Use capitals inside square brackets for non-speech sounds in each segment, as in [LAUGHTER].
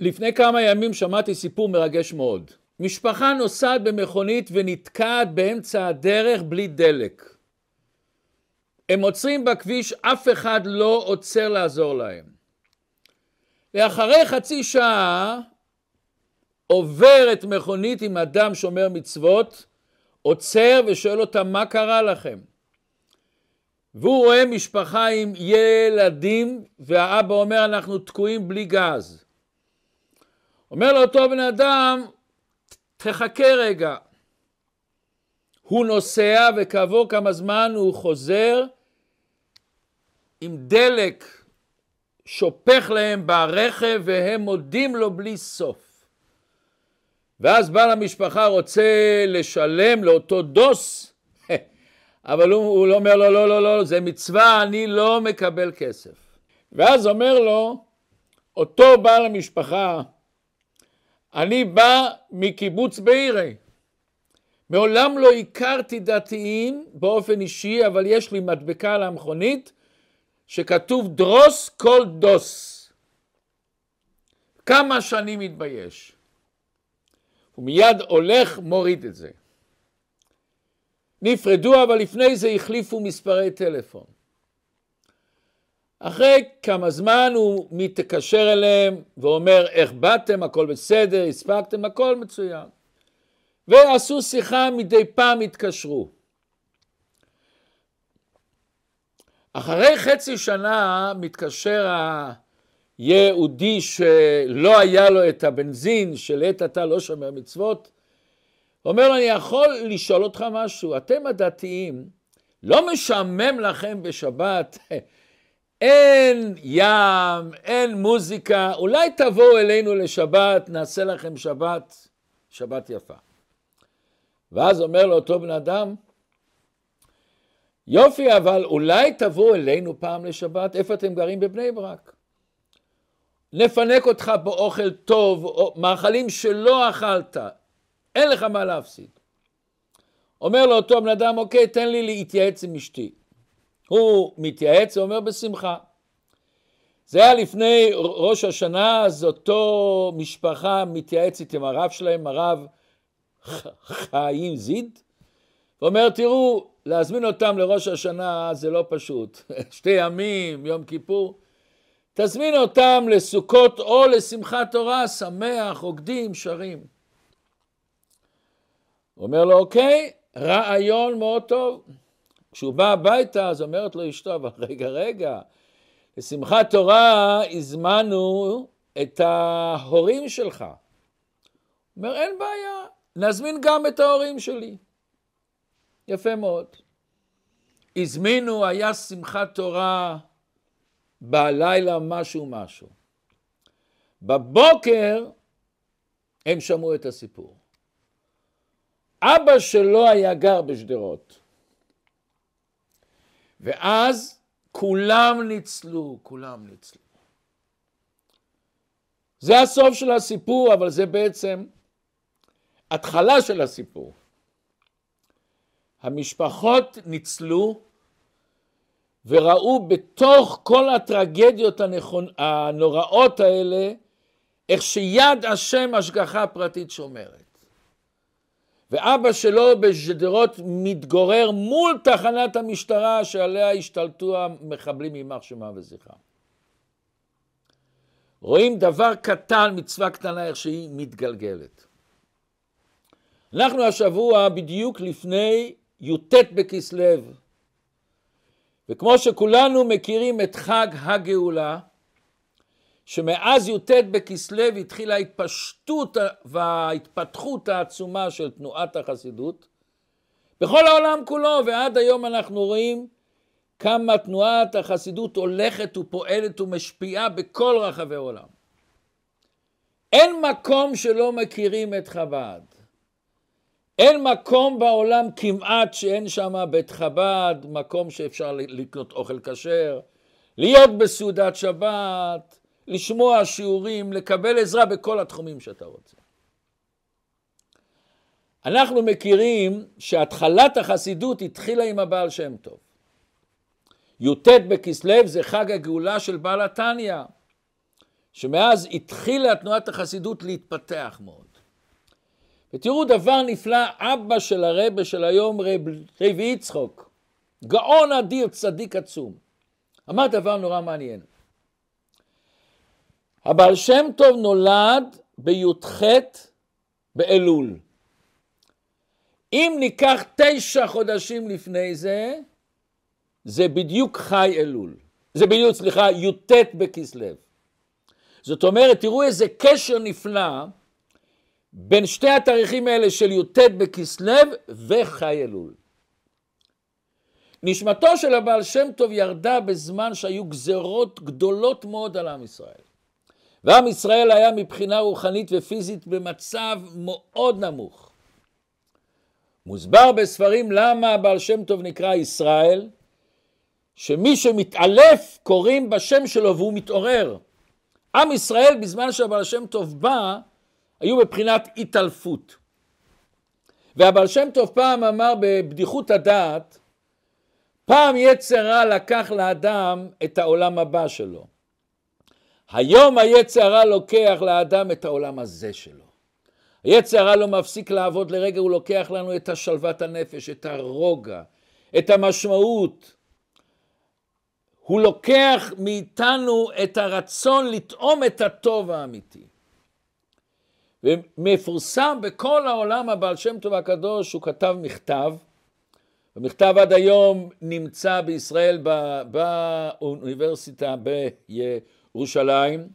לפני כמה ימים שמעתי סיפור מרגש מאוד. משפחה נוסעת במכונית ונתקעת באמצע הדרך בלי דלק. הם עוצרים בכביש, אף אחד לא עוצר לעזור להם. ואחרי חצי שעה עוברת מכונית עם אדם שומר מצוות, עוצר ושואל אותם מה קרה לכם? והוא רואה משפחה עם ילדים והאבא אומר אנחנו תקועים בלי גז. אומר לאותו בן אדם תחכה רגע. הוא נוסע וכעבור כמה זמן הוא חוזר עם דלק שופך להם ברכב והם מודים לו בלי סוף. ואז בעל המשפחה רוצה לשלם לאותו דוס, [LAUGHS] אבל הוא, הוא לא אומר לו, לא, לא, לא, זה מצווה, אני לא מקבל כסף. ואז אומר לו, אותו בעל המשפחה, אני בא מקיבוץ בעירי. מעולם לא הכרתי דתיים באופן אישי, אבל יש לי מדבקה על המכונית שכתוב דרוס כל דוס. כמה שאני מתבייש. הוא מיד הולך, מוריד את זה. נפרדו, אבל לפני זה החליפו מספרי טלפון. אחרי כמה זמן הוא מתקשר אליהם ואומר איך באתם, הכל בסדר, הספקתם, הכל מצוין. ועשו שיחה, מדי פעם התקשרו. אחרי חצי שנה מתקשר היהודי שלא היה לו את הבנזין, שלעת עתה לא שומר מצוות, אומר לו, אני יכול לשאול אותך משהו, אתם הדתיים, לא משעמם לכם בשבת, [LAUGHS] אין ים, אין מוזיקה, אולי תבואו אלינו לשבת, נעשה לכם שבת, שבת יפה. ואז אומר לאותו בן אדם, יופי, אבל אולי תבואו אלינו פעם לשבת, איפה אתם גרים? בבני ברק. נפנק אותך באוכל טוב, או מאכלים שלא אכלת, אין לך מה להפסיד. אומר לאותו בן אדם, אוקיי, תן לי להתייעץ עם אשתי. הוא מתייעץ, הוא אומר בשמחה. זה היה לפני ראש השנה, אז אותו משפחה מתייעצת עם הרב שלהם, הרב חיים זיד, ואומר, תראו, להזמין אותם לראש השנה זה לא פשוט. [LAUGHS] שתי ימים, יום כיפור. תזמין אותם לסוכות או לשמחת תורה, שמח, רוקדים, שרים. הוא אומר לו, אוקיי, רעיון מאוד טוב. כשהוא בא הביתה, אז אומרת לו אשתו, אבל רגע, רגע, לשמחת תורה הזמנו את ההורים שלך. אומר, אין בעיה, נזמין גם את ההורים שלי. יפה מאוד. הזמינו, היה שמחת תורה בלילה משהו משהו. בבוקר הם שמעו את הסיפור. אבא שלו היה גר בשדרות. ואז כולם ניצלו, כולם ניצלו. זה הסוף של הסיפור, אבל זה בעצם התחלה של הסיפור. המשפחות ניצלו וראו בתוך כל הטרגדיות הנכון, הנוראות האלה, איך שיד השם השגחה פרטית שומרת. ואבא שלו בשדרות מתגורר מול תחנת המשטרה שעליה השתלטו המחבלים יימח שמם וזכרם. רואים דבר קטן, מצווה קטנה, איך שהיא מתגלגלת. אנחנו השבוע בדיוק לפני י"ט בכסלו, וכמו שכולנו מכירים את חג הגאולה, שמאז י"ט בכסלו התחילה ההתפשטות וההתפתחות העצומה של תנועת החסידות בכל העולם כולו, ועד היום אנחנו רואים כמה תנועת החסידות הולכת ופועלת ומשפיעה בכל רחבי העולם. אין מקום שלא מכירים את חב"ד. אין מקום בעולם כמעט שאין שם בית חב"ד, מקום שאפשר לקנות אוכל כשר, להיות בסעודת שבת, לשמוע שיעורים, לקבל עזרה בכל התחומים שאתה רוצה. אנחנו מכירים שהתחלת החסידות התחילה עם הבעל שם טוב. י"ט בכסלו זה חג הגאולה של בעל התניא, שמאז התחילה תנועת החסידות להתפתח מאוד. ותראו דבר נפלא, אבא של הרבה של היום, רב, רב יצחוק, גאון אדיר, צדיק עצום, אמר דבר נורא מעניין. הבעל שם טוב נולד בי"ח באלול. אם ניקח תשע חודשים לפני זה, זה בדיוק חי אלול. זה בדיוק, סליחה, י"ט בכסלו. זאת אומרת, תראו איזה קשר נפלא בין שתי התאריכים האלה של י"ט בכסלו וחי אלול. נשמתו של הבעל שם טוב ירדה בזמן שהיו גזרות גדולות מאוד על עם ישראל. ועם ישראל היה מבחינה רוחנית ופיזית במצב מאוד נמוך. מוסבר בספרים למה הבעל שם טוב נקרא ישראל, שמי שמתעלף קוראים בשם שלו והוא מתעורר. עם ישראל בזמן שהבעל שם טוב בא, היו בבחינת התעלפות. והבעל שם טוב פעם אמר בבדיחות הדעת, פעם יצר רע לקח לאדם את העולם הבא שלו. היום היצר הרע לוקח לאדם את העולם הזה שלו. היצר הרע לא מפסיק לעבוד לרגע, הוא לוקח לנו את השלוות הנפש, את הרוגע, את המשמעות. הוא לוקח מאיתנו את הרצון לטעום את הטוב האמיתי. ומפורסם בכל העולם הבעל שם טוב הקדוש, הוא כתב מכתב, המכתב עד היום נמצא בישראל באוניברסיטה בירושלים,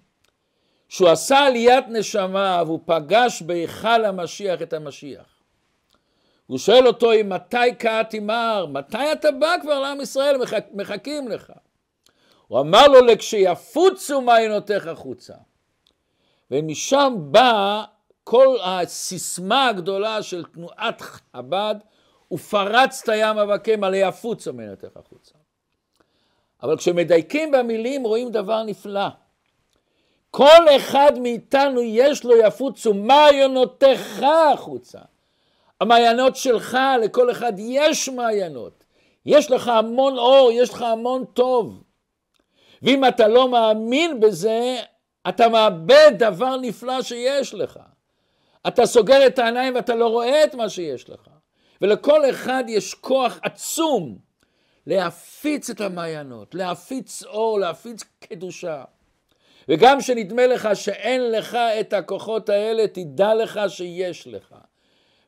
שהוא עשה עליית נשמה והוא פגש בהיכל המשיח את המשיח. הוא שואל אותו, מתי קהתי מר? מתי אתה בא כבר לעם ישראל? מחכ, מחכים לך. הוא אמר לו, לכשיפוצו מעיינותיך החוצה. ומשם בא כל הסיסמה הגדולה של תנועת חב"ד, ופרצת ים אבקם עלי יפוצו מעיינותיך החוצה. אבל כשמדייקים במילים רואים דבר נפלא. כל אחד מאיתנו יש לו יפוצו מעיינותיך החוצה. המעיינות שלך, לכל אחד יש מעיינות. יש לך המון אור, יש לך המון טוב. ואם אתה לא מאמין בזה, אתה מאבד דבר נפלא שיש לך. אתה סוגר את העיניים ואתה לא רואה את מה שיש לך. ולכל אחד יש כוח עצום להפיץ את המעיינות, להפיץ אור, להפיץ קדושה. וגם שנדמה לך שאין לך את הכוחות האלה, תדע לך שיש לך.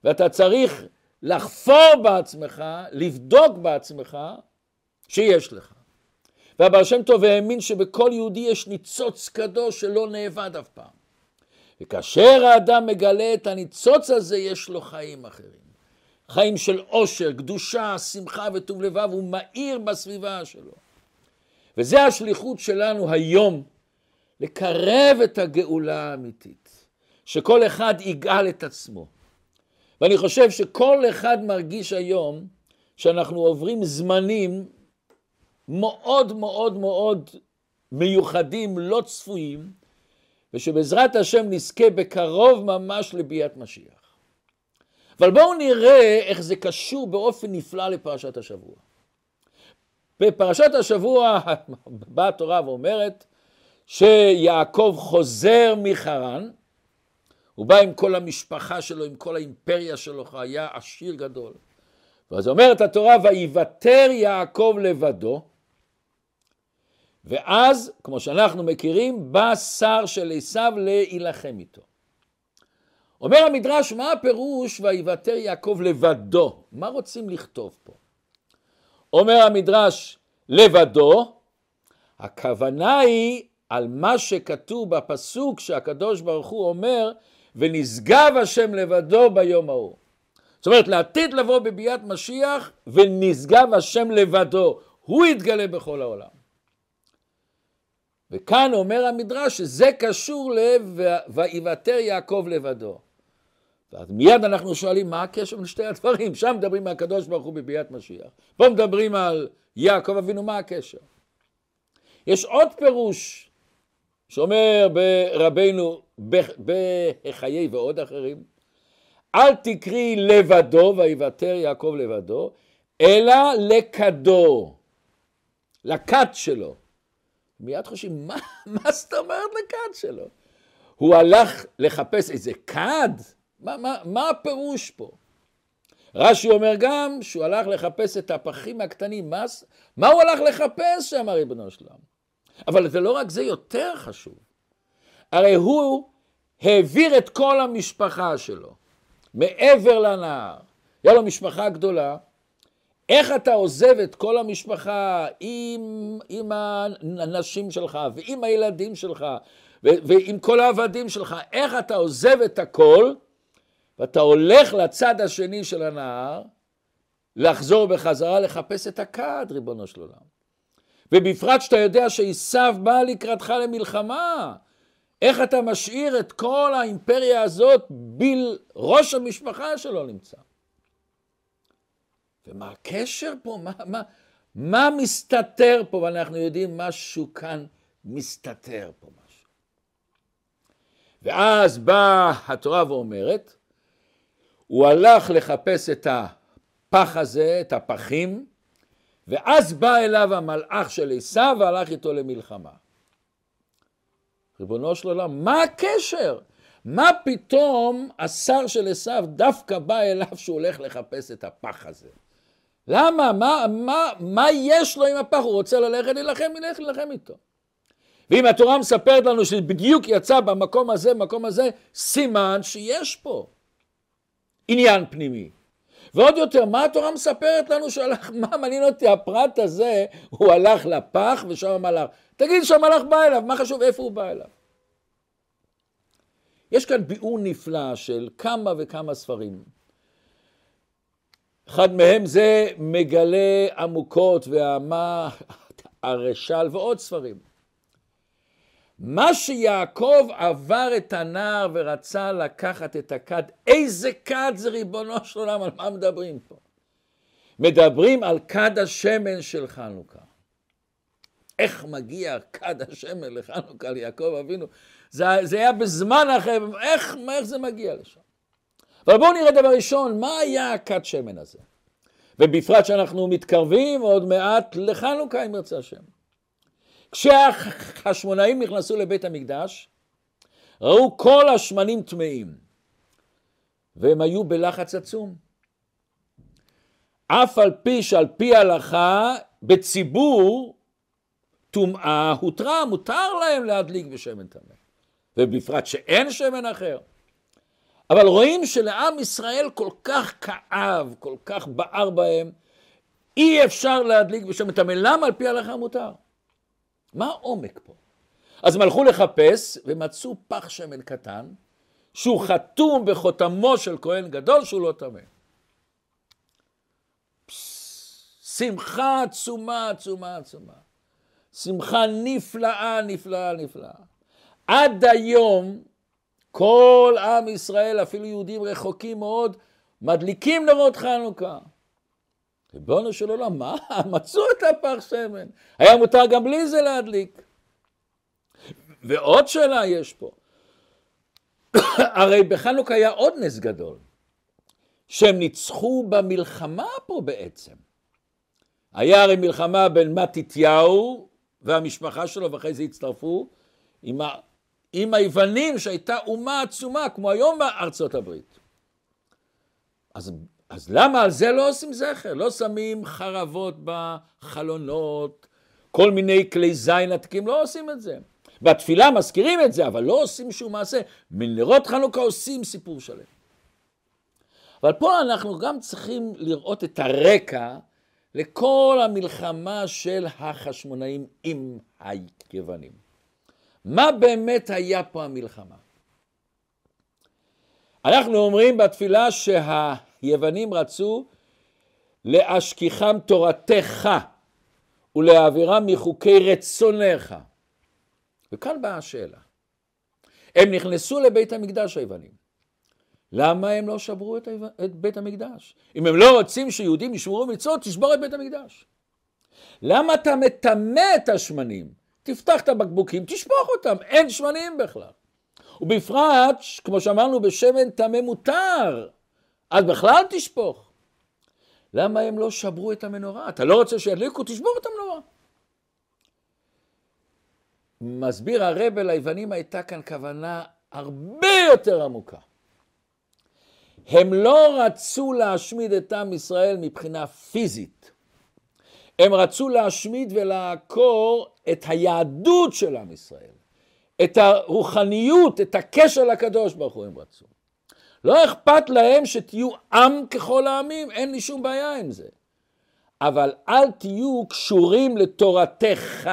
ואתה צריך לחפור בעצמך, לבדוק בעצמך, שיש לך. והבעל שם טוב האמין שבכל יהודי יש ניצוץ קדוש שלא נאבד אף פעם. וכאשר האדם מגלה את הניצוץ הזה, יש לו חיים אחרים. חיים של עושר, קדושה, שמחה וטוב לבב, הוא מאיר בסביבה שלו. וזה השליחות שלנו היום, לקרב את הגאולה האמיתית, שכל אחד יגאל את עצמו. ואני חושב שכל אחד מרגיש היום שאנחנו עוברים זמנים מאוד מאוד מאוד מיוחדים, לא צפויים, ושבעזרת השם נזכה בקרוב ממש לביאת משיח. אבל בואו נראה איך זה קשור באופן נפלא לפרשת השבוע. בפרשת השבוע [LAUGHS] באה התורה ואומרת שיעקב חוזר מחרן, הוא בא עם כל המשפחה שלו, עם כל האימפריה שלו, היה עשיר גדול. ואז אומרת התורה, ויוותר יעקב לבדו, ואז, כמו שאנחנו מכירים, בא שר של עשיו להילחם איתו. אומר המדרש, מה הפירוש ויוותר יעקב לבדו? מה רוצים לכתוב פה? אומר המדרש, לבדו, הכוונה היא על מה שכתוב בפסוק שהקדוש ברוך הוא אומר, ונשגב השם לבדו ביום ההוא. זאת אומרת, לעתיד לבוא בביאת משיח, ונשגב השם לבדו. הוא יתגלה בכל העולם. וכאן אומר המדרש שזה קשור לב ויוותר יעקב לבדו. ואז מיד אנחנו שואלים מה הקשר בין שתי הדברים, שם מדברים על הקדוש ברוך הוא בביאת משיח, פה מדברים על יעקב אבינו, מה הקשר? יש עוד פירוש שאומר ברבינו בחיי ועוד אחרים, אל תקרי לבדו ויוותר יעקב לבדו, אלא לכדו, לכת שלו. מיד חושבים, מה, מה זאת אומרת לכד שלו? הוא הלך לחפש איזה כד? מה, מה, מה הפירוש פה? רש"י אומר גם שהוא הלך לחפש את הפחים הקטנים, מה, מה הוא הלך לחפש שם, ריבונו שלם? אבל זה לא רק זה, יותר חשוב. הרי הוא העביר את כל המשפחה שלו מעבר לנהר. היה לו משפחה גדולה. איך אתה עוזב את כל המשפחה עם, עם הנשים שלך ועם הילדים שלך ועם כל העבדים שלך, איך אתה עוזב את הכל ואתה הולך לצד השני של הנהר לחזור בחזרה לחפש את הכד, ריבונו של עולם. ובפרט שאתה יודע שעשיו בא לקראתך למלחמה. איך אתה משאיר את כל האימפריה הזאת ביל ראש המשפחה שלו נמצא? ומה הקשר פה? מה, מה, מה מסתתר פה? ואנחנו יודעים משהו כאן מסתתר פה משהו. ואז באה התורה ואומרת, הוא הלך לחפש את הפח הזה, את הפחים, ואז בא אליו המלאך של עשיו והלך איתו למלחמה. ריבונו של עולם, מה הקשר? מה פתאום השר של עשיו דווקא בא אליו שהוא הולך לחפש את הפח הזה? למה? מה, מה, מה יש לו עם הפח? הוא רוצה ללכת להילחם, ילך להילחם איתו. ואם התורה מספרת לנו שבדיוק יצא במקום הזה, במקום הזה, סימן שיש פה עניין פנימי. ועוד יותר, מה התורה מספרת לנו שהלך, [LAUGHS] מה מעניין אותי, הפרט הזה, הוא הלך לפח ושם המלאך. תגיד שהמלאך בא אליו, מה חשוב איפה הוא בא אליו? יש כאן ביאור נפלא של כמה וכמה ספרים. אחד מהם זה מגלה עמוקות והמה [LAUGHS] הרשל ועוד ספרים. מה שיעקב עבר את הנער ורצה לקחת את הכד, איזה כד זה ריבונו של עולם, על מה מדברים פה? מדברים על כד השמן של חנוכה. איך מגיע כד השמן לחנוכה ליעקב אבינו? זה, זה היה בזמן אחר, איך, איך זה מגיע לשם? אבל בואו נראה דבר ראשון, מה היה הכד שמן הזה? ובפרט שאנחנו מתקרבים עוד מעט לחנוכה, אם ירצה השם. כשהחשמונאים נכנסו לבית המקדש, ראו כל השמנים טמאים, והם היו בלחץ עצום. אף על פי שעל פי ההלכה, בציבור, טומאה הותרה, מותר להם להדליק בשמן טמא, ובפרט שאין שמן אחר. אבל רואים שלעם ישראל כל כך כאב, כל כך בער בהם, אי אפשר להדליק בשמן טמא. למה על פי ההלכה מותר? מה העומק פה? אז הם הלכו לחפש ומצאו פח שמן קטן שהוא חתום בחותמו של כהן גדול שהוא לא טמא. שמחה עצומה עצומה עצומה. שמחה נפלאה נפלאה נפלאה. עד היום כל עם ישראל, אפילו יהודים רחוקים מאוד, מדליקים נרות חנוכה. ריבונו של עולם, מה? [LAUGHS] מצאו את הפח שמן. היה מותר גם בלי זה להדליק. ועוד שאלה יש פה. [COUGHS] הרי בחנוכה היה עוד נס גדול, שהם ניצחו במלחמה פה בעצם. היה הרי מלחמה בין מתתיהו והמשפחה שלו, ואחרי זה הצטרפו עם, ה... עם היוונים, שהייתה אומה עצומה, כמו היום בארצות הברית. אז אז למה על זה לא עושים זכר? לא שמים חרבות בחלונות, כל מיני כלי זין עתיקים, לא עושים את זה. בתפילה מזכירים את זה, אבל לא עושים שום מעשה. מנרות חנוכה עושים סיפור שלם. אבל פה אנחנו גם צריכים לראות את הרקע לכל המלחמה של החשמונאים עם היוונים. מה באמת היה פה המלחמה? אנחנו אומרים בתפילה שה... יוונים רצו להשכיחם תורתך ולהעבירם מחוקי רצונך. וכאן באה השאלה. הם נכנסו לבית המקדש היוונים. למה הם לא שברו את, את בית המקדש? אם הם לא רוצים שיהודים ישמרו מצוות, תשבור את בית המקדש. למה אתה מטמא את השמנים? תפתח את הבקבוקים, תשפוך אותם, אין שמנים בכלל. ובפרט, כמו שאמרנו, בשמן טמא מותר. אז בכלל תשפוך. למה הם לא שברו את המנורה? אתה לא רוצה שידליקו? תשבור את המנורה. מסביר הרב ליוונים הייתה כאן כוונה הרבה יותר עמוקה. הם לא רצו להשמיד את עם ישראל מבחינה פיזית. הם רצו להשמיד ולעקור את היהדות של עם ישראל, את הרוחניות, את הקשר לקדוש ברוך הוא הם רצו. לא אכפת להם שתהיו עם ככל העמים, אין לי שום בעיה עם זה. אבל אל תהיו קשורים לתורתך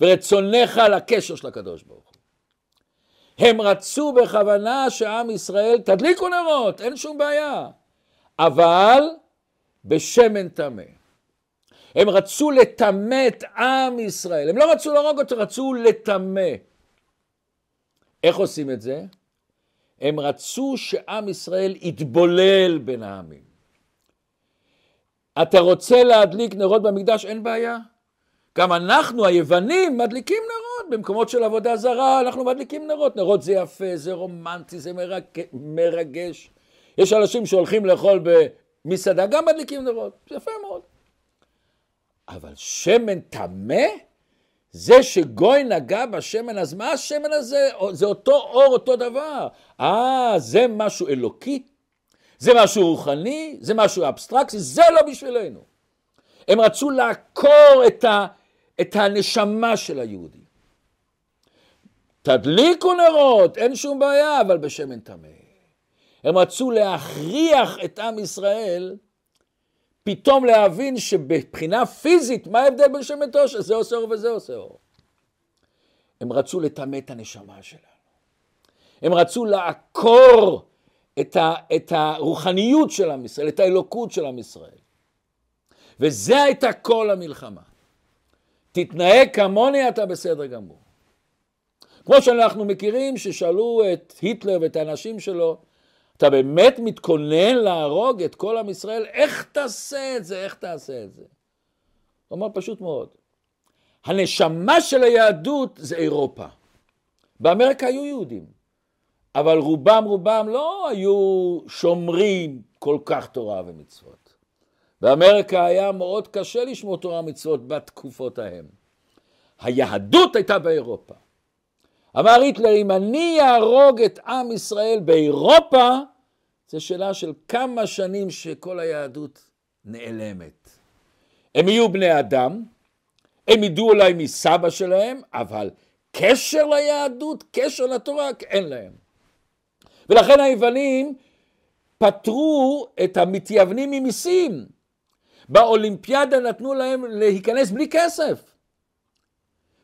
ורצונך לקשר של הקדוש ברוך הוא. הם רצו בכוונה שעם ישראל, תדליקו נרות, אין שום בעיה, אבל בשמן טמא. הם רצו לטמא את עם ישראל, הם לא רצו להרוג אותו, רצו לטמא. איך עושים את זה? הם רצו שעם ישראל יתבולל בין העמים. אתה רוצה להדליק נרות במקדש, אין בעיה. גם אנחנו, היוונים, מדליקים נרות. במקומות של עבודה זרה אנחנו מדליקים נרות. נרות זה יפה, זה רומנטי, זה מרג... מרגש. יש אנשים שהולכים לאכול במסעדה, גם מדליקים נרות. זה יפה מאוד. אבל שמן טמא? זה שגוי נגע בשמן, אז מה השמן הזה? זה אותו אור, אותו דבר. אה, זה משהו אלוקי? זה משהו רוחני? זה משהו אבסטרקטי? זה לא בשבילנו. הם רצו לעקור את, ה, את הנשמה של היהודי. תדליקו נרות, אין שום בעיה, אבל בשמן טמא. הם רצו להכריח את עם ישראל פתאום להבין שבבחינה פיזית, מה ההבדל בין שמן תושר? זה עושה אור וזה עושה אור. הם רצו לטמא את הנשמה שלנו. הם רצו לעקור את, ה, את הרוחניות של עם ישראל, את האלוקות של עם ישראל. וזה הייתה כל המלחמה. תתנהג כמוני, אתה בסדר גמור. כמו שאנחנו מכירים ששאלו את היטלר ואת האנשים שלו, אתה באמת מתכונן להרוג את כל עם ישראל? איך תעשה את זה? איך תעשה את זה? הוא אמר פשוט מאוד. הנשמה של היהדות זה אירופה. באמריקה היו יהודים, אבל רובם רובם לא היו שומרים כל כך תורה ומצוות. באמריקה היה מאוד קשה לשמור תורה ומצוות בתקופות ההם. היהדות הייתה באירופה. אמר היטלר, אם אני אהרוג את עם ישראל באירופה, זו שאלה של כמה שנים שכל היהדות נעלמת. הם יהיו בני אדם, הם ידעו אולי מסבא שלהם, אבל קשר ליהדות, קשר לתורה, אין להם. ולכן היוונים פטרו את המתייוונים ממיסים. באולימפיאדה נתנו להם להיכנס בלי כסף.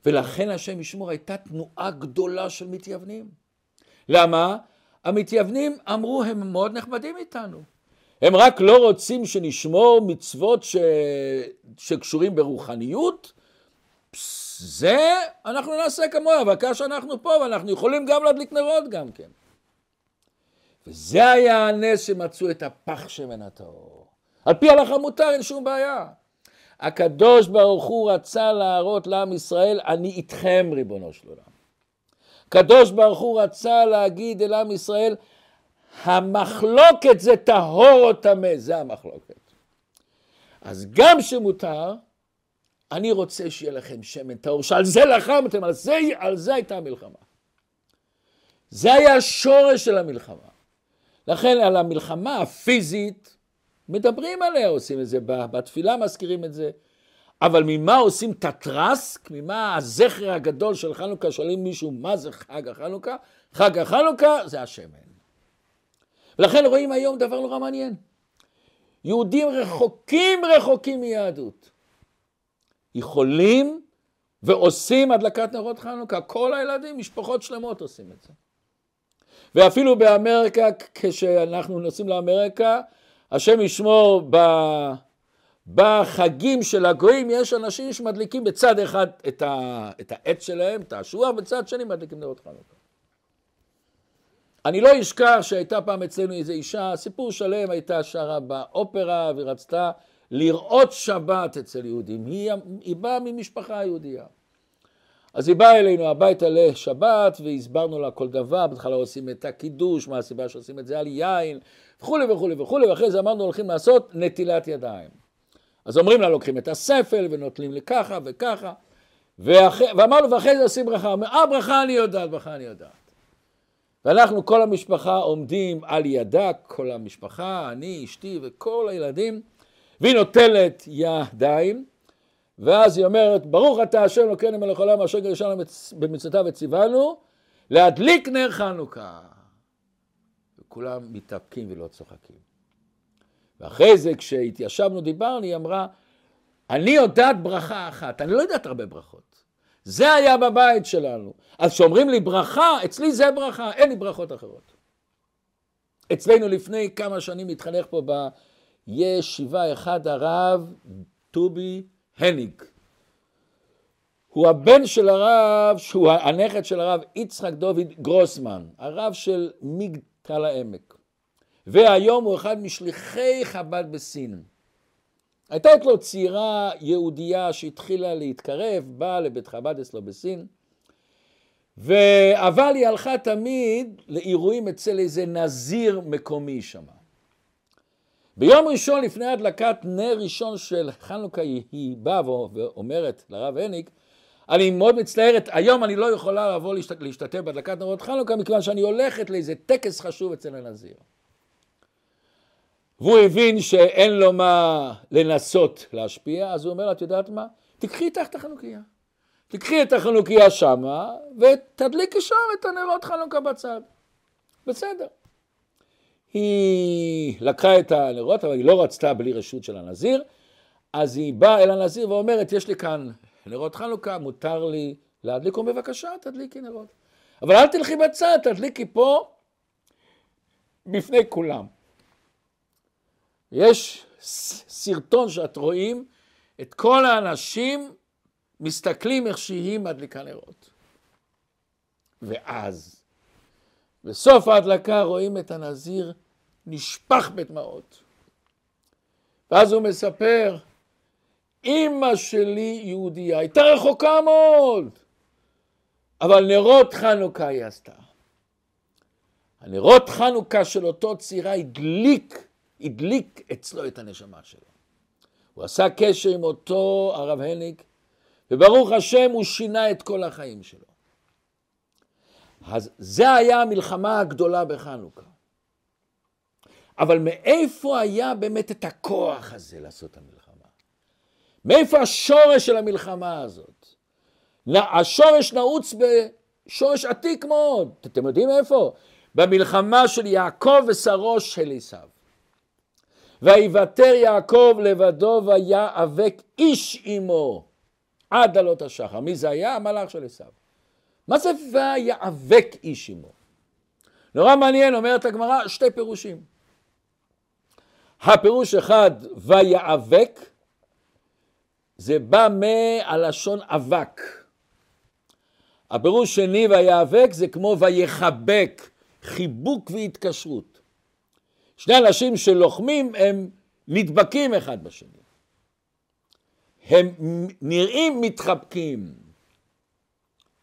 ולכן השם ישמור הייתה תנועה גדולה של מתייוונים. למה? המתייוונים אמרו הם מאוד נחמדים איתנו. הם רק לא רוצים שנשמור מצוות ש... שקשורים ברוחניות, זה אנחנו נעשה כמוה, אבל כאשר אנחנו פה ואנחנו יכולים גם להדליק נרות גם כן. וזה היה הנס שמצאו את הפח שמן הטהור. על פי הלכה מותר, אין שום בעיה. הקדוש ברוך הוא רצה להראות לעם ישראל, אני איתכם ריבונו של עולם. הקדוש ברוך הוא רצה להגיד אל עם ישראל, המחלוקת זה טהור או טמא, זה המחלוקת. אז גם שמותר, אני רוצה שיהיה לכם שמן טהור, שעל זה לחמתם, על זה, על זה הייתה המלחמה. זה היה השורש של המלחמה. לכן על המלחמה הפיזית, מדברים עליה, עושים את זה, בתפילה מזכירים את זה. אבל ממה עושים את הטרסק? ממה הזכר הגדול של חנוכה? שואלים מישהו מה זה חג החנוכה? חג החנוכה זה השמן. ולכן רואים היום דבר נורא מעניין. יהודים רחוקים רחוקים מיהדות. יכולים ועושים הדלקת נרות חנוכה. כל הילדים, משפחות שלמות עושים את זה. ואפילו באמריקה, כשאנחנו נוסעים לאמריקה, השם ישמור ב... בחגים של הגויים יש אנשים שמדליקים בצד אחד את, ה... את העץ שלהם, את האשוח, בצד שני מדליקים נרות חנוכה. אני לא אשכח שהייתה פעם אצלנו איזו אישה, סיפור שלם, הייתה שרה באופרה ורצתה לראות שבת אצל יהודים. היא, היא באה ממשפחה יהודייה. אז היא באה אלינו הביתה לשבת והסברנו לה כל דבר, בהתחלה עושים את הקידוש, מה הסיבה שעושים את זה על יין וכולי וכולי וכולי, ואחרי זה אמרנו הולכים לעשות נטילת ידיים. אז אומרים לה לוקחים את הספל ונוטלים לככה וככה, ואח... ואמר לו, ואחרי זה עושים ברכה. הוא אומר, אה, ברכה אני יודעת, ברכה אני יודעת. ואנחנו, כל המשפחה עומדים על ידה, כל המשפחה, אני, אשתי וכל הילדים, והיא נוטלת ידיים, ואז היא אומרת, ברוך אתה השם אלוקינו מלך העולם אשר גרשנו במצוותיו וציוונו, להדליק נר חנוכה. וכולם מתאפקים ולא צוחקים. ואחרי זה, כשהתיישבנו, דיברנו, היא אמרה, אני יודעת ברכה אחת, אני לא יודעת הרבה ברכות. זה היה בבית שלנו. אז כשאומרים לי ברכה, אצלי זה ברכה, אין לי ברכות אחרות. אצלנו לפני כמה שנים התחנך פה בישיבה אחד הרב טובי הניג. הוא הבן של הרב, שהוא הנכד של הרב יצחק דוד גרוסמן, הרב של מגדל העמק. והיום הוא אחד משליחי חב"ד בסין. הייתה אצלו צעירה יהודייה שהתחילה להתקרב, באה לבית חב"ד אצלו בסין, ו... אבל היא הלכה תמיד לאירועים אצל איזה נזיר מקומי שם. ביום ראשון לפני הדלקת נר ראשון של חנוכה היא באה ואומרת לרב הניק, אני מאוד מצטערת, היום אני לא יכולה לבוא להשתתף בהדלקת נרות חנוכה מכיוון שאני הולכת לאיזה טקס חשוב אצל הנזיר. והוא הבין שאין לו מה לנסות להשפיע, אז הוא אומר, את יודעת מה? תקחי איתך את החנוכיה. תקחי את החנוכיה שמה, ותדליקי שם את הנרות חנוכה בצד. בסדר. היא לקחה את הנרות, אבל היא לא רצתה בלי רשות של הנזיר, אז היא באה אל הנזיר ואומרת, יש לי כאן נרות חנוכה, מותר לי להדליק, בבקשה, תדליקי נרות. אבל אל תלכי בצד, תדליקי פה בפני כולם. יש סרטון שאת רואים את כל האנשים מסתכלים איך שהיא מדליקה נרות. ואז, בסוף ההדלקה רואים את הנזיר נשפך בדמעות. ואז הוא מספר, אימא שלי יהודייה, הייתה רחוקה מאוד, אבל נרות חנוכה היא עשתה. הנרות חנוכה של אותו צעירה הדליק הדליק אצלו את הנשמה שלו. הוא עשה קשר עם אותו הרב הניק, וברוך השם הוא שינה את כל החיים שלו. אז זה היה המלחמה הגדולה בחנוכה. אבל מאיפה היה באמת את הכוח הזה לעשות את המלחמה? מאיפה השורש של המלחמה הזאת? השורש נעוץ בשורש עתיק מאוד. אתם יודעים איפה? במלחמה של יעקב ושרו של עשיו. ויוותר יעקב לבדו ויאבק איש עמו עד עלות השחר. מי זה היה? המלאך של עשיו. מה זה ויאבק איש עמו? נורא מעניין, אומרת הגמרא, שתי פירושים. הפירוש אחד, ויאבק, זה בא מהלשון אבק. הפירוש שני, ויאבק, זה כמו ויחבק, חיבוק והתקשרות. שני אנשים שלוחמים הם נדבקים אחד בשני. הם נראים מתחבקים.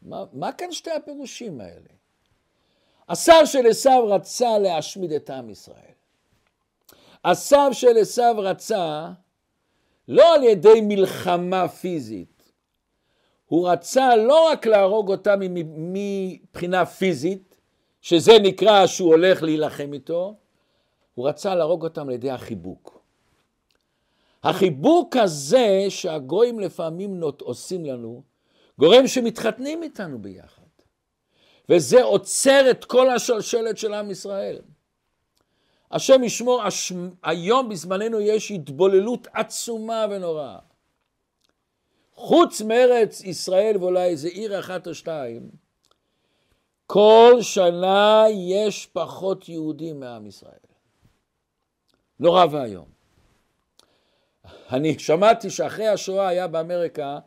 מה, מה כאן שתי הפירושים האלה? השר של עשיו רצה להשמיד את עם ישראל. השר של עשיו רצה לא על ידי מלחמה פיזית, הוא רצה לא רק להרוג אותם מבחינה פיזית, שזה נקרא שהוא הולך להילחם איתו, הוא רצה להרוג אותם על ידי החיבוק. החיבוק הזה שהגויים לפעמים נות, עושים לנו, גורם שמתחתנים איתנו ביחד. וזה עוצר את כל השלשלת של עם ישראל. השם ישמור, הש... היום בזמננו יש התבוללות עצומה ונוראה. חוץ מארץ ישראל ואולי איזה עיר אחת או שתיים, כל שנה יש פחות יהודים מעם ישראל. נורא ואיום. אני שמעתי שאחרי השואה היה באמריקה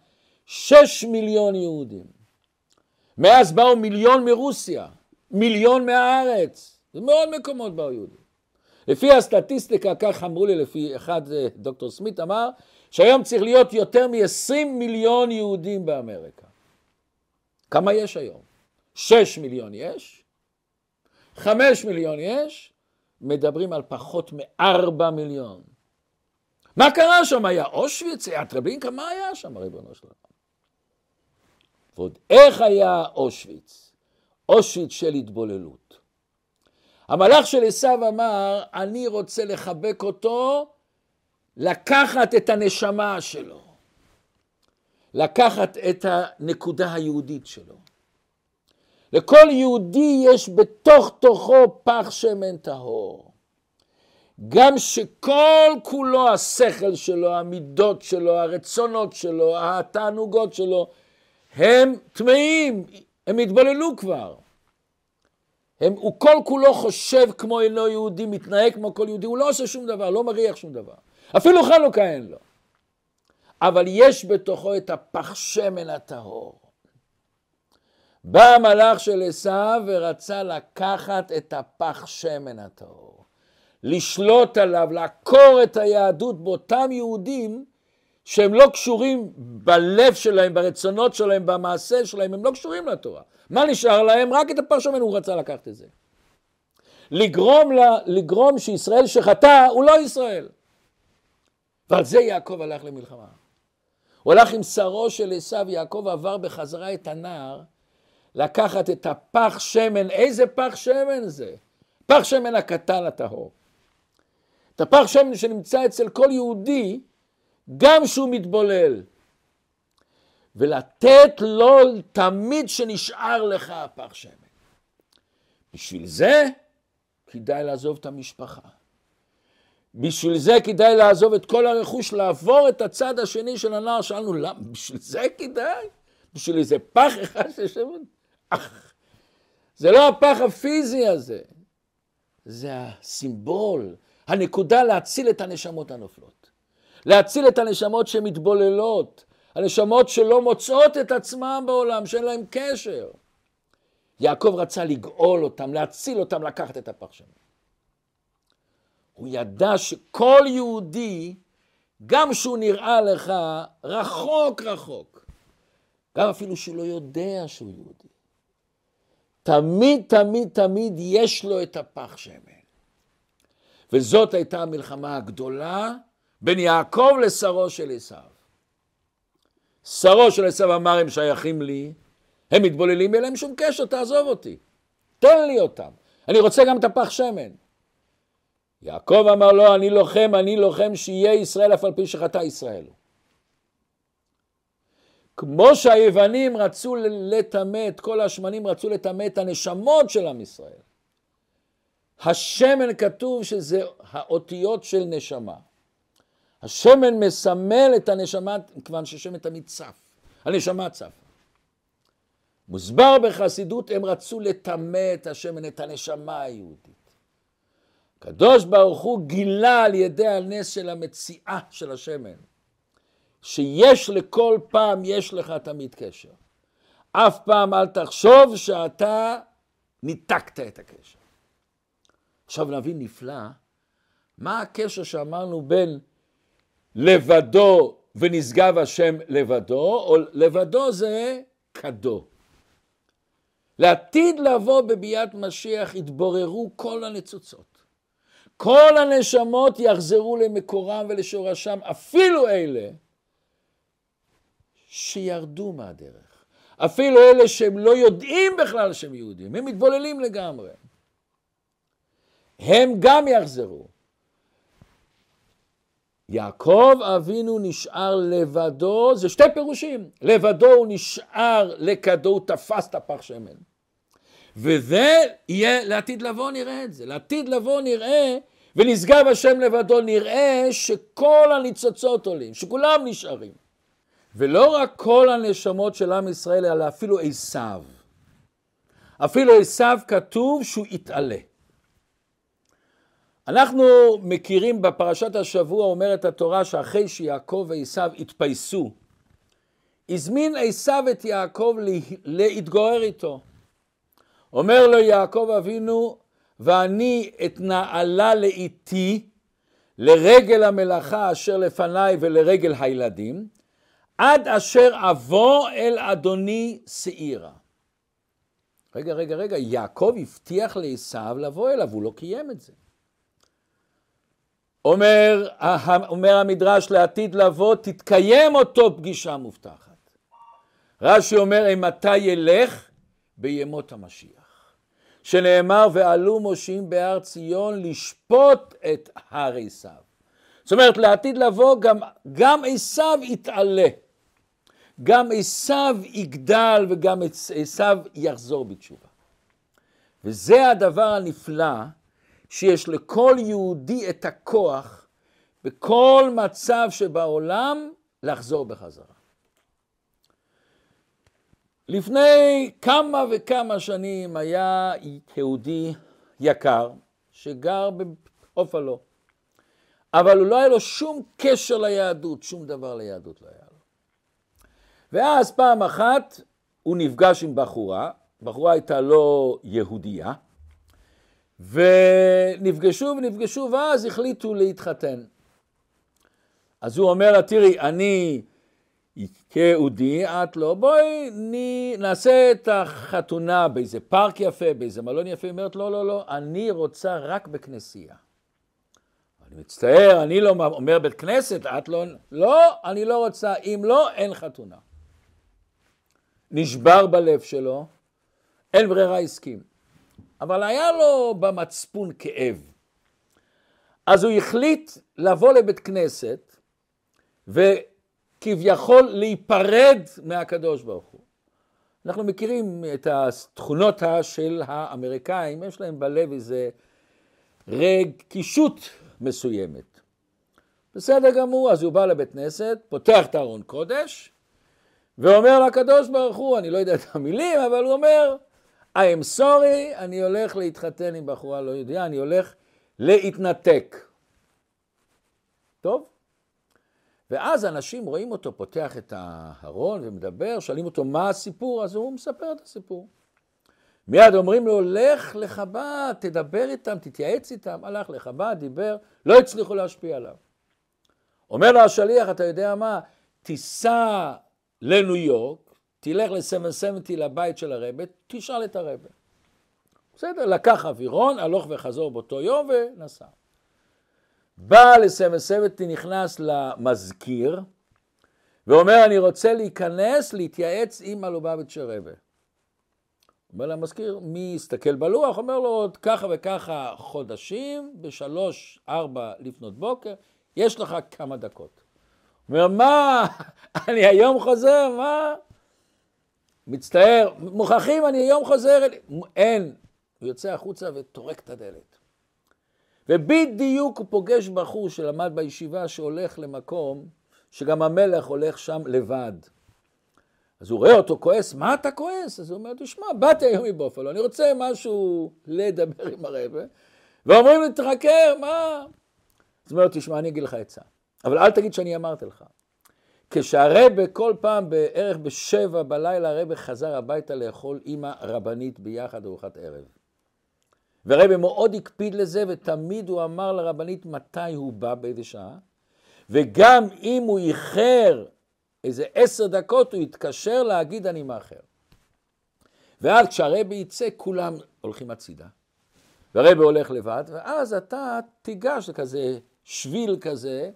שש מיליון יהודים. מאז באו מיליון מרוסיה, מיליון מהארץ, ומעוד מקומות באו יהודים. לפי הסטטיסטיקה, כך אמרו לי, לפי אחד, אה, דוקטור סמית אמר, שהיום צריך להיות יותר מ-20 מיליון יהודים באמריקה. כמה יש היום? שש מיליון יש? חמש מיליון יש? מדברים על פחות מארבע מיליון. מה קרה שם? היה אושוויץ, היה טרבלינקה, מה היה שם, ריבונו של עולם? ועוד איך היה אושוויץ? אושוויץ של התבוללות. המלאך של עשיו אמר, אני רוצה לחבק אותו, לקחת את הנשמה שלו, לקחת את הנקודה היהודית שלו. לכל יהודי יש בתוך תוכו פח שמן טהור. גם שכל כולו השכל שלו, המידות שלו, הרצונות שלו, התענוגות שלו, הם טמאים, הם התבוללו כבר. הם, הוא כל כולו חושב כמו אינו יהודי, מתנהג כמו כל יהודי, הוא לא עושה שום דבר, לא מריח שום דבר. אפילו חנוכה אין לו. אבל יש בתוכו את הפח שמן הטהור. בא המלאך של עשיו ורצה לקחת את הפח שמן הטהור, לשלוט עליו, לעקור את היהדות באותם יהודים שהם לא קשורים בלב שלהם, ברצונות שלהם, במעשה שלהם, הם לא קשורים לתורה. מה נשאר להם? רק את הפח שמן הוא רצה לקחת את זה. לגרום, לה, לגרום שישראל שחטא הוא לא ישראל. ועל זה יעקב הלך למלחמה. הוא הלך עם שרו של עשיו, יעקב עבר בחזרה את הנער, לקחת את הפח שמן, איזה פח שמן זה? פח שמן הקטן הטהור. את הפח שמן שנמצא אצל כל יהודי, גם שהוא מתבולל. ולתת לו תמיד שנשאר לך הפח שמן. בשביל זה כדאי לעזוב את המשפחה. בשביל זה כדאי לעזוב את כל הרכוש, לעבור את הצד השני של הנער. שאלנו, למה? בשביל זה כדאי? בשביל איזה פח אחד של? [LAUGHS] זה לא הפח הפיזי הזה, זה הסימבול, הנקודה להציל את הנשמות הנופלות. להציל את הנשמות שמתבוללות, הנשמות שלא מוצאות את עצמם בעולם, שאין להם קשר. יעקב רצה לגאול אותם, להציל אותם, לקחת את הפח שלהם. הוא ידע שכל יהודי, גם שהוא נראה לך רחוק רחוק, גם אפילו שהוא לא יודע שהוא יהודי, תמיד, תמיד, תמיד יש לו את הפח שמן. וזאת הייתה המלחמה הגדולה בין יעקב לשרו של עשיו. שרו של עשיו אמר, הם שייכים לי, הם מתבוללים, אין להם שום קשר, תעזוב אותי. תן לי אותם. אני רוצה גם את הפח שמן. יעקב אמר לו, אני לוחם, אני לוחם שיהיה ישראל אף על פי שחטא ישראל. כמו שהיוונים רצו לטמא, את כל השמנים רצו לטמא את הנשמות של עם ישראל. השמן כתוב שזה האותיות של נשמה. השמן מסמל את הנשמה, כיוון ששמן תמיד צף, הנשמה צף. מוסבר בחסידות, הם רצו לטמא את השמן, את הנשמה היהודית. הקדוש ברוך הוא גילה על ידי הנס של המציאה של השמן, שיש לכל פעם, יש לך תמיד קשר. אף פעם אל תחשוב שאתה ניתקת את הקשר. עכשיו נבין נפלא, מה הקשר שאמרנו בין לבדו ונשגב השם לבדו, או לבדו זה כדו. לעתיד לבוא בביאת משיח יתבוררו כל הניצוצות. כל הנשמות יחזרו למקורם ולשורשם, אפילו אלה שירדו מהדרך. אפילו אלה שהם לא יודעים בכלל שהם יהודים, הם מתבוללים לגמרי. הם גם יחזרו. יעקב אבינו נשאר לבדו, זה שתי פירושים. לבדו הוא נשאר לכדו, הוא תפס את הפח שמן. וזה יהיה, לעתיד לבוא נראה את זה. לעתיד לבוא נראה, ונשגב השם לבדו, נראה שכל הניצוצות עולים, שכולם נשארים. ולא רק כל הנשמות של עם ישראל, אלא אפילו עשיו. אפילו עשיו כתוב שהוא יתעלה. אנחנו מכירים בפרשת השבוע, אומרת התורה, שאחרי שיעקב ועשיו התפייסו, הזמין עשיו את יעקב להתגורר איתו. אומר לו יעקב אבינו, ואני אתנעלה לאיתי לרגל המלאכה אשר לפניי ולרגל הילדים, עד אשר אבוא אל אדוני שעירה. רגע, רגע, רגע, יעקב הבטיח לעשו לבוא אליו, הוא לא קיים את זה. אומר, אומר המדרש לעתיד לבוא, תתקיים אותו פגישה מובטחת. רש"י אומר, אימתי ילך? בימות המשיח. שנאמר, ועלו מושיעים בהר ציון לשפוט את הר עשיו. זאת אומרת, לעתיד לבוא גם, גם עשיו יתעלה. גם עשיו יגדל וגם עשיו יחזור בתשובה. וזה הדבר הנפלא, שיש לכל יהודי את הכוח בכל מצב שבעולם לחזור בחזרה. לפני כמה וכמה שנים היה יהודי יקר שגר באופלו, אבל לא היה לו שום קשר ליהדות, שום דבר ליהדות לא היה. ואז פעם אחת הוא נפגש עם בחורה, בחורה הייתה לא יהודייה, ונפגשו ונפגשו ואז החליטו להתחתן. אז הוא אומר לה, תראי, אני כיהודי, את לא, בואי נעשה את החתונה באיזה פארק יפה, באיזה מלון יפה. היא אומרת, לא, לא, לא, אני רוצה רק בכנסייה. אני מצטער, אני לא אומר בית כנסת, את לא, לא, אני לא רוצה, אם לא, אין חתונה. נשבר בלב שלו, אין ברירה, הסכים. אבל היה לו במצפון כאב. אז הוא החליט לבוא לבית כנסת, וכביכול להיפרד מהקדוש ברוך הוא. אנחנו מכירים את התכונות של האמריקאים, יש להם בלב איזה רגישות מסוימת. בסדר גמור, אז הוא בא לבית כנסת, פותח את הארון קודש, ואומר לקדוש ברוך הוא, אני לא יודע את המילים, אבל הוא אומר, I am sorry, אני הולך להתחתן עם בחורה לא יהודייה, אני הולך להתנתק. טוב? ואז אנשים רואים אותו פותח את הארון ומדבר, שואלים אותו מה הסיפור, אז הוא מספר את הסיפור. מיד אומרים לו, לך לחב"ד, תדבר איתם, תתייעץ איתם. הלך לחב"ד, דיבר, לא הצליחו להשפיע עליו. אומר לו השליח, אתה יודע מה, תיסע לניו יורק, תלך ל-770 לבית של הרבה, תשאל את הרבה. בסדר, לקח אווירון, הלוך וחזור באותו יום ונסע. בא ל-770, נכנס למזכיר, ואומר, אני רוצה להיכנס, להתייעץ עם הלובביץ' רבה. אומר למזכיר, מי יסתכל בלוח? אומר לו, עוד ככה וככה חודשים, בשלוש, ארבע לפנות בוקר, יש לך כמה דקות. אומר, מה, אני היום חוזר, מה? מצטער, מוכרחים, אני היום חוזר, אין. הוא יוצא החוצה וטורק את הדלת. ובדיוק הוא פוגש בחור שלמד בישיבה שהולך למקום שגם המלך הולך שם לבד. אז הוא רואה אותו כועס, מה אתה כועס? אז הוא אומר, תשמע, באתי היום מבופלו, אני רוצה משהו לדבר עם הרבה, ואומרים לי, תחכה, מה? אז הוא אומר, תשמע, אני אגיד לך עצה, אבל אל תגיד שאני אמרתי לך. כשהרבה כל פעם בערך בשבע בלילה הרבה חזר הביתה לאכול עם הרבנית ביחד ארוחת ערב. והרבה מאוד הקפיד לזה ותמיד הוא אמר לרבנית מתי הוא בא, באיזה שעה. וגם אם הוא איחר איזה עשר דקות הוא יתקשר להגיד אני מאחר. ואז כשהרבי יצא כולם הולכים הצידה. והרבי הולך לבד, ואז אתה תיגש לכזה שביל כזה,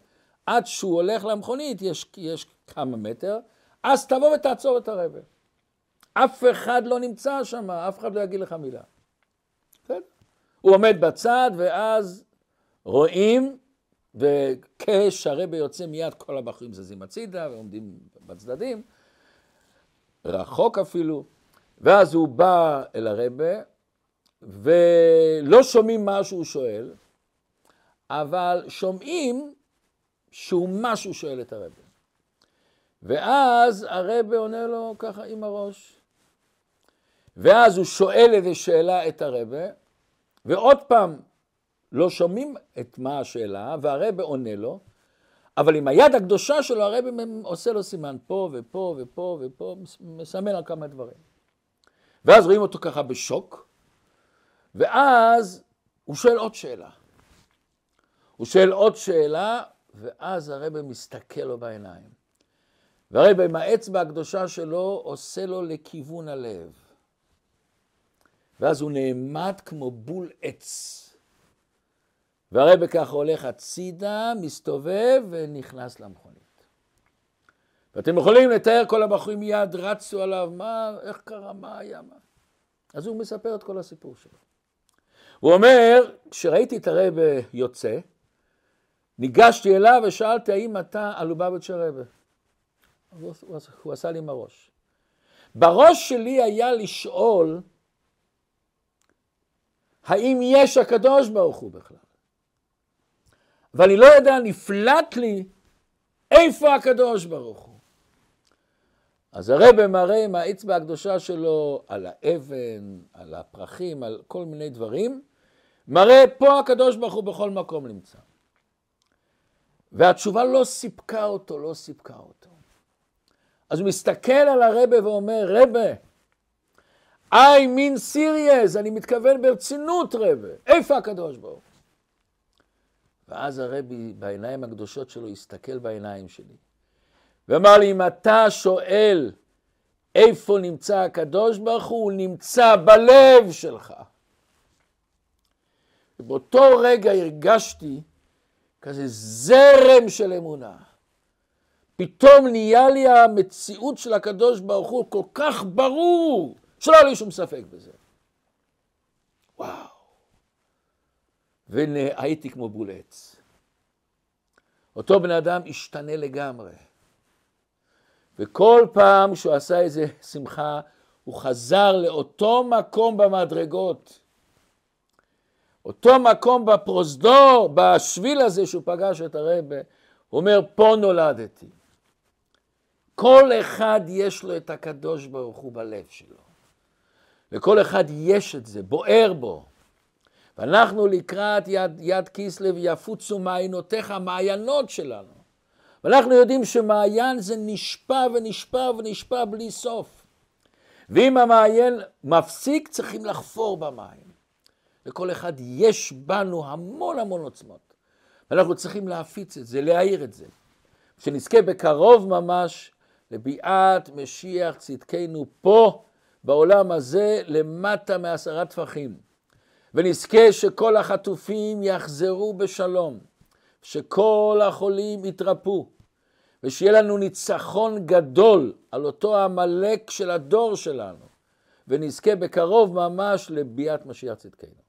עד שהוא הולך למכונית, יש, יש כמה מטר, אז תבוא ותעצור את הרבה. אף אחד לא נמצא שם, אף אחד לא יגיד לך מילה. כן? הוא עומד בצד, ואז רואים, וכשהרבה יוצא מיד, כל הבחורים זזים הצידה ועומדים בצדדים, רחוק אפילו, ואז הוא בא אל הרבה, ולא שומעים מה שהוא שואל, אבל שומעים שהוא משהו שואל את הרבה. ואז הרבה עונה לו ככה עם הראש. ואז הוא שואל איזה שאלה את הרבה, ועוד פעם לא שומעים את מה השאלה, והרבה עונה לו, אבל עם היד הקדושה שלו הרבה עושה לו סימן פה ופה ופה ופה, מסמן על כמה דברים. ואז רואים אותו ככה בשוק, ואז הוא שואל עוד שאלה. הוא שואל עוד שאלה, ואז הרבה מסתכל לו בעיניים. והרבה עם האצבע הקדושה שלו עושה לו לכיוון הלב. ואז הוא נעמד כמו בול עץ. והרבה ככה הולך הצידה, מסתובב ונכנס למכונית. ואתם יכולים לתאר, כל הבחורים מיד רצו עליו, מה, איך קרה, מה היה, מה. אז הוא מספר את כל הסיפור שלו. הוא אומר, כשראיתי את הרב יוצא, ניגשתי אליו ושאלתי, האם אתה הלובביץ' הרבה? הוא, הוא, הוא עשה לי עם הראש. בראש שלי היה לשאול, האם יש הקדוש ברוך הוא בכלל? ואני לא יודע, נפלט לי איפה הקדוש ברוך הוא. אז הרב מראה עם האצבע הקדושה שלו על האבן, על הפרחים, על כל מיני דברים, מראה פה הקדוש ברוך הוא בכל מקום נמצא. והתשובה לא סיפקה אותו, לא סיפקה אותו. אז הוא מסתכל על הרבה ואומר, רבה, I mean serious, אני מתכוון ברצינות רבה, איפה הקדוש ברוך הוא? ואז הרבי בעיניים הקדושות שלו הסתכל בעיניים שלי ואמר לי, אם אתה שואל איפה נמצא הקדוש ברוך הוא, הוא נמצא בלב שלך. ובאותו רגע הרגשתי כזה זרם של אמונה. פתאום נהיה לי המציאות של הקדוש ברוך הוא כל כך ברור, שלא היה לי שום ספק בזה. וואו. והייתי כמו בול עץ. אותו בן אדם השתנה לגמרי. וכל פעם שהוא עשה איזה שמחה, הוא חזר לאותו מקום במדרגות. אותו מקום בפרוזדור, בשביל הזה שהוא פגש את הרבה, הוא אומר, פה נולדתי. כל אחד יש לו את הקדוש ברוך הוא בלב שלו. לכל אחד יש את זה, בוער בו. ואנחנו לקראת יד, יד כיסלב יפוצו מעיינותיך, המעיינות שלנו. ואנחנו יודעים שמעיין זה נשפע ונשפע ונשפע בלי סוף. ואם המעיין מפסיק, צריכים לחפור במים. לכל אחד יש בנו המון המון עוצמות. ואנחנו צריכים להפיץ את זה, להעיר את זה. שנזכה בקרוב ממש לביאת משיח צדקנו פה, בעולם הזה, למטה מעשרה טפחים. ונזכה שכל החטופים יחזרו בשלום, שכל החולים יתרפאו, ושיהיה לנו ניצחון גדול על אותו עמלק של הדור שלנו, ונזכה בקרוב ממש לביאת משיח צדקנו.